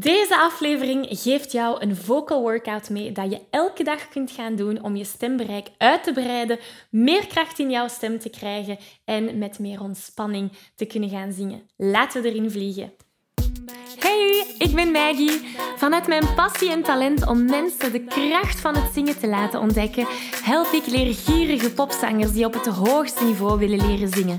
Deze aflevering geeft jou een vocal workout mee dat je elke dag kunt gaan doen om je stembereik uit te breiden, meer kracht in jouw stem te krijgen en met meer ontspanning te kunnen gaan zingen. Laten we erin vliegen. Hey, ik ben Maggie. Vanuit mijn passie en talent om mensen de kracht van het zingen te laten ontdekken, help ik leergierige popzangers die op het hoogste niveau willen leren zingen.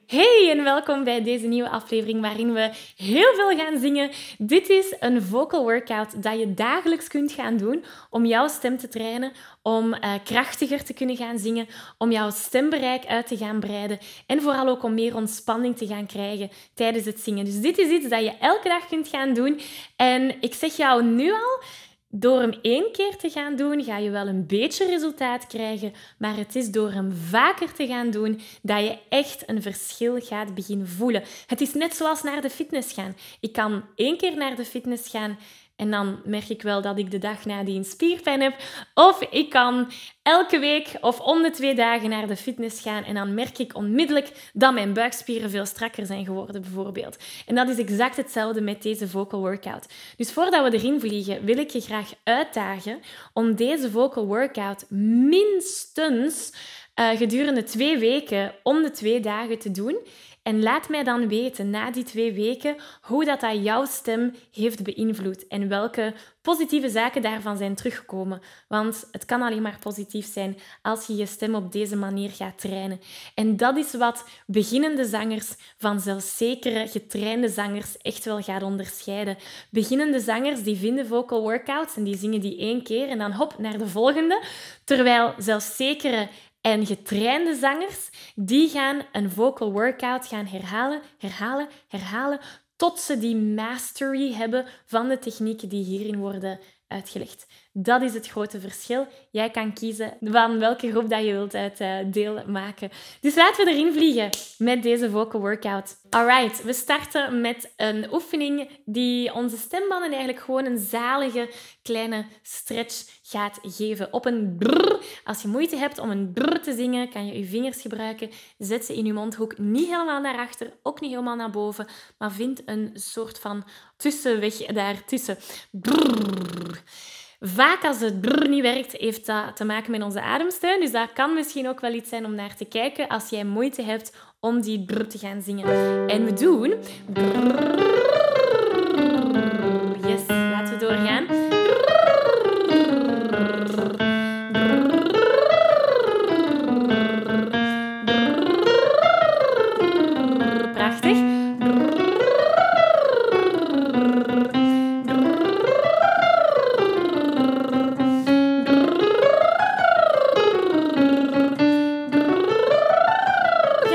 Hey en welkom bij deze nieuwe aflevering waarin we heel veel gaan zingen. Dit is een vocal workout dat je dagelijks kunt gaan doen om jouw stem te trainen, om uh, krachtiger te kunnen gaan zingen, om jouw stembereik uit te gaan breiden en vooral ook om meer ontspanning te gaan krijgen tijdens het zingen. Dus dit is iets dat je elke dag kunt gaan doen. En ik zeg jou nu al, door hem één keer te gaan doen, ga je wel een beetje resultaat krijgen, maar het is door hem vaker te gaan doen dat je echt een verschil gaat beginnen voelen. Het is net zoals naar de fitness gaan. Ik kan één keer naar de fitness gaan en dan merk ik wel dat ik de dag nadien spierpijn heb. Of ik kan elke week of om de twee dagen naar de fitness gaan en dan merk ik onmiddellijk dat mijn buikspieren veel strakker zijn geworden, bijvoorbeeld. En dat is exact hetzelfde met deze vocal workout. Dus voordat we erin vliegen, wil ik je graag uitdagen om deze vocal workout minstens uh, gedurende twee weken om de twee dagen te doen. En laat mij dan weten na die twee weken hoe dat, dat jouw stem heeft beïnvloed en welke positieve zaken daarvan zijn teruggekomen. Want het kan alleen maar positief zijn als je je stem op deze manier gaat trainen. En dat is wat beginnende zangers van zelfzekere, getrainde zangers echt wel gaat onderscheiden. Beginnende zangers die vinden vocal workouts en die zingen die één keer en dan hop naar de volgende. Terwijl zelfzekere en getrainde zangers, die gaan een vocal workout gaan herhalen, herhalen, herhalen, tot ze die mastery hebben van de technieken die hierin worden uitgelegd. Dat is het grote verschil. Jij kan kiezen van welke groep dat je wilt uit uh, deel maken. Dus laten we erin vliegen met deze vocal workout. Alright, we starten met een oefening die onze stembanden eigenlijk gewoon een zalige kleine stretch gaat geven. Op een brrr. Als je moeite hebt om een brrr te zingen, kan je je vingers gebruiken. Zet ze in je mondhoek niet helemaal naar achter, ook niet helemaal naar boven, maar vind een soort van tussenweg daartussen. Brrr. Vaak als het brrr niet werkt, heeft dat te maken met onze ademsteun. Dus dat kan misschien ook wel iets zijn om naar te kijken als jij moeite hebt om die brrr te gaan zingen. En we doen...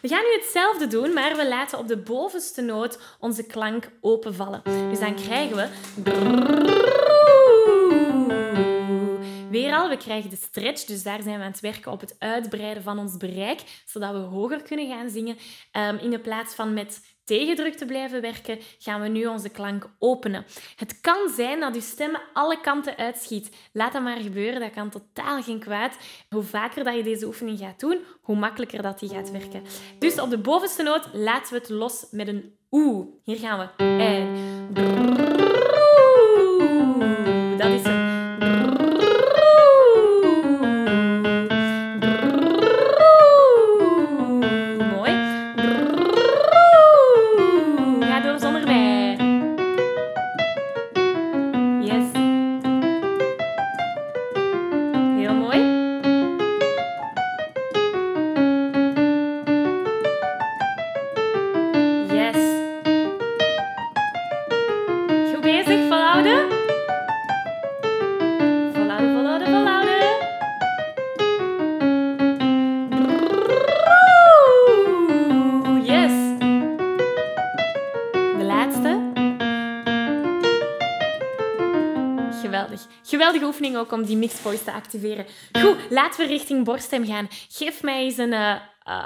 We gaan nu hetzelfde doen, maar we laten op de bovenste noot onze klank openvallen. Dus dan krijgen we... Weer al, we krijgen de stretch, dus daar zijn we aan het werken op het uitbreiden van ons bereik, zodat we hoger kunnen gaan zingen. In de plaats van met tegendruk te blijven werken, gaan we nu onze klank openen. Het kan zijn dat je stem alle kanten uitschiet. Laat dat maar gebeuren, dat kan totaal geen kwaad. Hoe vaker dat je deze oefening gaat doen, hoe makkelijker dat die gaat werken. Dus op de bovenste noot laten we het los met een oe. Hier gaan we. En... Geweldige oefening ook om die mixed voice te activeren. Goed, laten we richting borststem gaan. Geef mij eens een... eh, ah,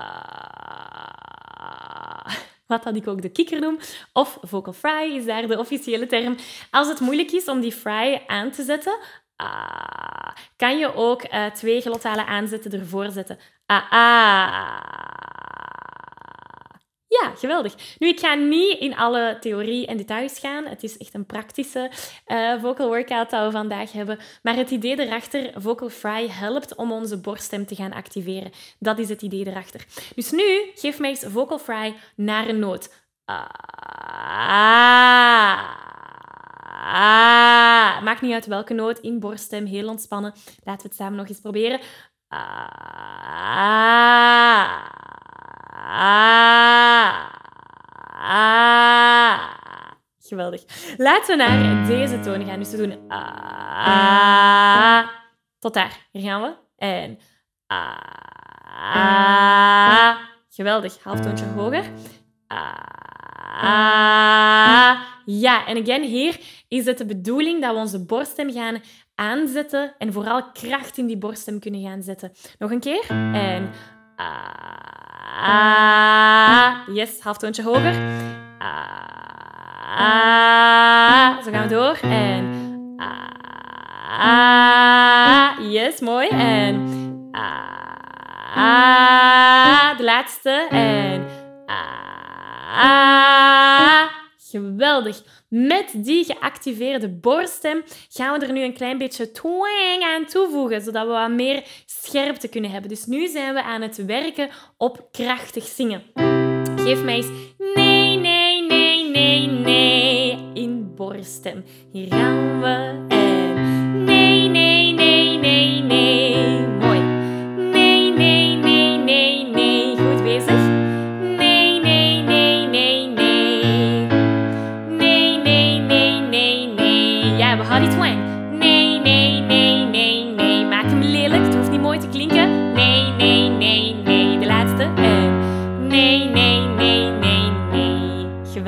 wat dat ik ook de kikker noem. Of vocal fry is daar de officiële term. Als het moeilijk is om die fry aan te zetten, ah, kan je ook eh, twee glottale aanzetten ervoor zetten. Ah, ah. Ja, geweldig. Nu, ik ga niet in alle theorie en details gaan. Het is echt een praktische eh, vocal workout dat we vandaag hebben. Maar het idee erachter, vocal fry, helpt om onze borststem te gaan activeren. Dat is het idee erachter. Dus nu, geef mij eens vocal fry naar een noot. Ah. Ah. Maakt niet uit welke noot, in borststem, heel ontspannen. Laten we het samen nog eens proberen. Ah. Ah. Ah. Geweldig. Laten we naar deze toon gaan. Dus we doen ah. Tot daar. Hier gaan we. En ah. Geweldig. Halftoontje hoger. Ja, en again, hier is het de bedoeling dat we onze borststem gaan aanzetten en vooral kracht in die borststem kunnen gaan zetten. Nog een keer. En. Yes, halftoontje hoger. Ah. Zo gaan we door. En ah. Yes, mooi. En ah. De laatste. En ah. Geweldig. Met die geactiveerde borststem gaan we er nu een klein beetje twang aan toevoegen, zodat we wat meer scherpte kunnen hebben. Dus nu zijn we aan het werken op krachtig zingen. Geef mij eens nee, nee, nee, nee, nee in borststem. Hier gaan we. En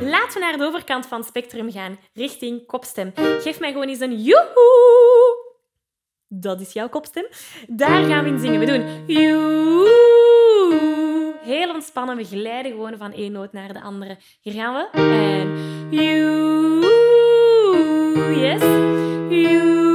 Laten we naar de overkant van het spectrum gaan, richting kopstem. Geef mij gewoon eens een joehoe. Dat is jouw kopstem. Daar gaan we in zingen. We doen joehoe. Heel ontspannen. We glijden gewoon van één noot naar de andere. Hier gaan we. En you. Yes.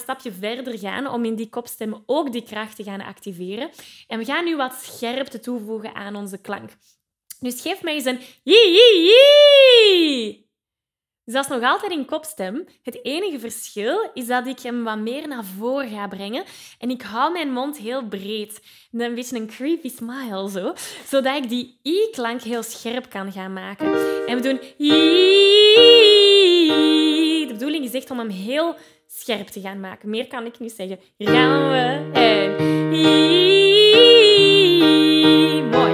Stapje verder gaan om in die kopstem ook die kracht te gaan activeren. En we gaan nu wat scherpte toevoegen aan onze klank. Dus geef mij eens een jee. Dus dat is nog altijd in kopstem. Het enige verschil is dat ik hem wat meer naar voren ga brengen. En ik hou mijn mond heel breed. Een beetje een creepy smile, zo. Zodat ik die i-klank heel scherp kan gaan maken. En we doen i. De bedoeling is echt om hem heel scherp te gaan maken. Meer kan ik niet zeggen. Hier gaan we. En. Mooi.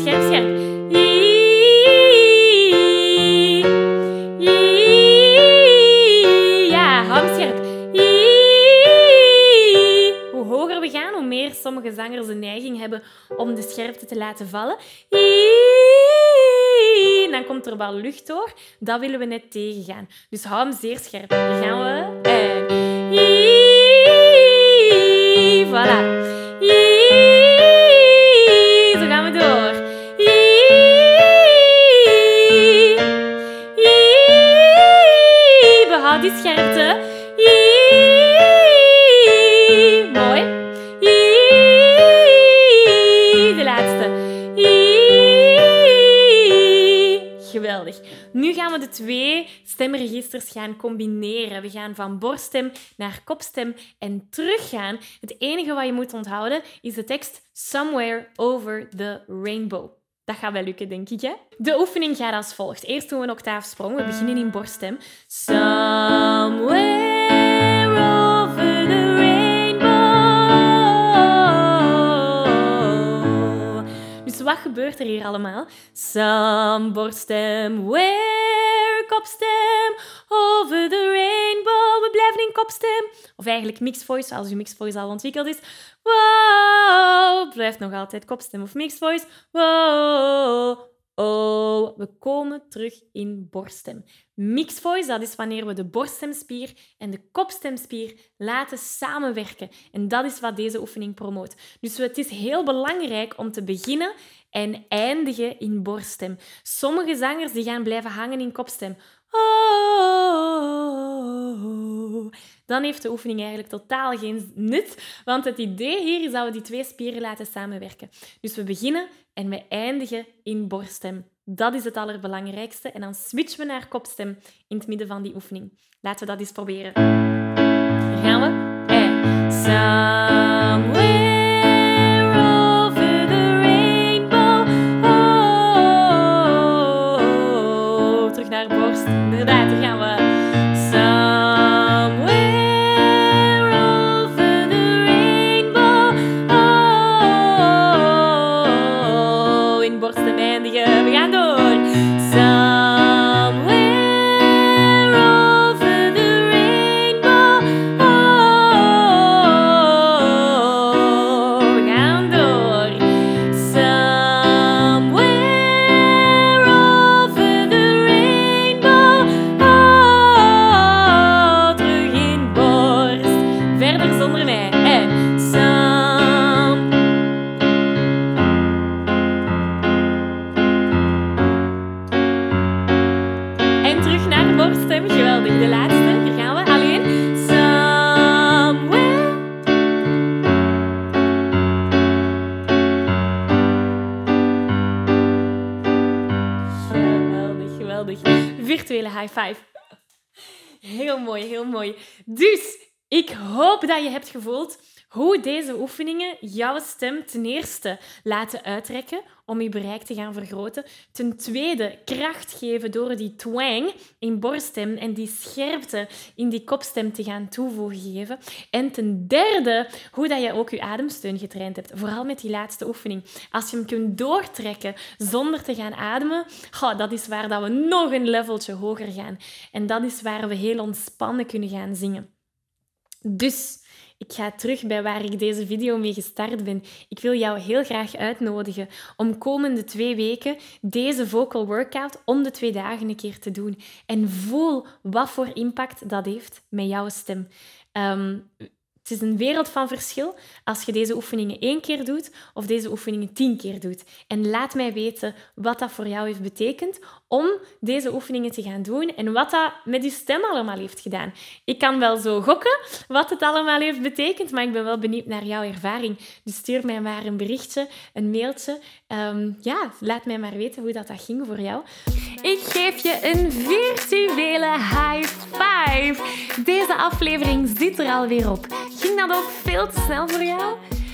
Scherp, scherp. Ja, hou hem scherp. Hoe hoger we gaan, hoe meer sommige zangers de neiging hebben om de scherpte te laten vallen. Dan komt er wel lucht door. Dat willen we net tegengaan. Dus hou hem zeer scherp. Hier gaan we. En. I. Voilà. Zo gaan we door. Behoud die scherpte. Nu gaan we de twee stemregisters gaan combineren. We gaan van borststem naar kopstem en teruggaan. Het enige wat je moet onthouden is de tekst Somewhere Over the Rainbow. Dat gaat wel lukken, denk ik. Hè? De oefening gaat als volgt. Eerst doen we een octaafsprong. We beginnen in borststem. Somewhere wat gebeurt er hier allemaal? Some borststem, where kopstem, over the rainbow. We blijven in kopstem. Of eigenlijk mixed voice, als je mixed voice al ontwikkeld is. Wow, blijft nog altijd kopstem of mixed voice. Wow, oh. We komen terug in borststem. Mixed voice, dat is wanneer we de borststemspier en de kopstemspier laten samenwerken. En dat is wat deze oefening promoot. Dus het is heel belangrijk om te beginnen en eindigen in borststem. Sommige zangers die gaan blijven hangen in kopstem. Oh, dan heeft de oefening eigenlijk totaal geen nut, want het idee hier is dat we die twee spieren laten samenwerken. Dus we beginnen en we eindigen in borststem. Dat is het allerbelangrijkste. En dan switchen we naar kopstem in het midden van die oefening. Laten we dat eens proberen. Hier gaan we. En somewhere Virtuele high five. Heel mooi, heel mooi. Dus, Ik hoop dat je hebt gevoeld hoe deze oefeningen jouw stem ten eerste laten uitrekken om je bereik te gaan vergroten. Ten tweede kracht geven door die twang in borststem en die scherpte in die kopstem te gaan toevoegen geven. En ten derde hoe dat je ook je ademsteun getraind hebt. Vooral met die laatste oefening. Als je hem kunt doortrekken zonder te gaan ademen, goh, dat is waar dat we nog een leveltje hoger gaan. En dat is waar we heel ontspannen kunnen gaan zingen. Dus ik ga terug bij waar ik deze video mee gestart ben. Ik wil jou heel graag uitnodigen om komende twee weken deze vocal workout om de twee dagen een keer te doen. En voel wat voor impact dat heeft met jouw stem. Ehm, het is een wereld van verschil als je deze oefeningen één keer doet of deze oefeningen tien keer doet. En laat mij weten wat dat voor jou heeft betekend om deze oefeningen te gaan doen en wat dat met je stem allemaal heeft gedaan. Ik kan wel zo gokken wat het allemaal heeft betekend, maar ik ben wel benieuwd naar jouw ervaring. Dus stuur mij maar een berichtje, een mailtje. Ehm, ja, laat mij maar weten hoe dat, dat ging voor jou. Ik geef je een virtuele high five. Deze aflevering zit er alweer op. Ging dat ook veel te snel voor jou?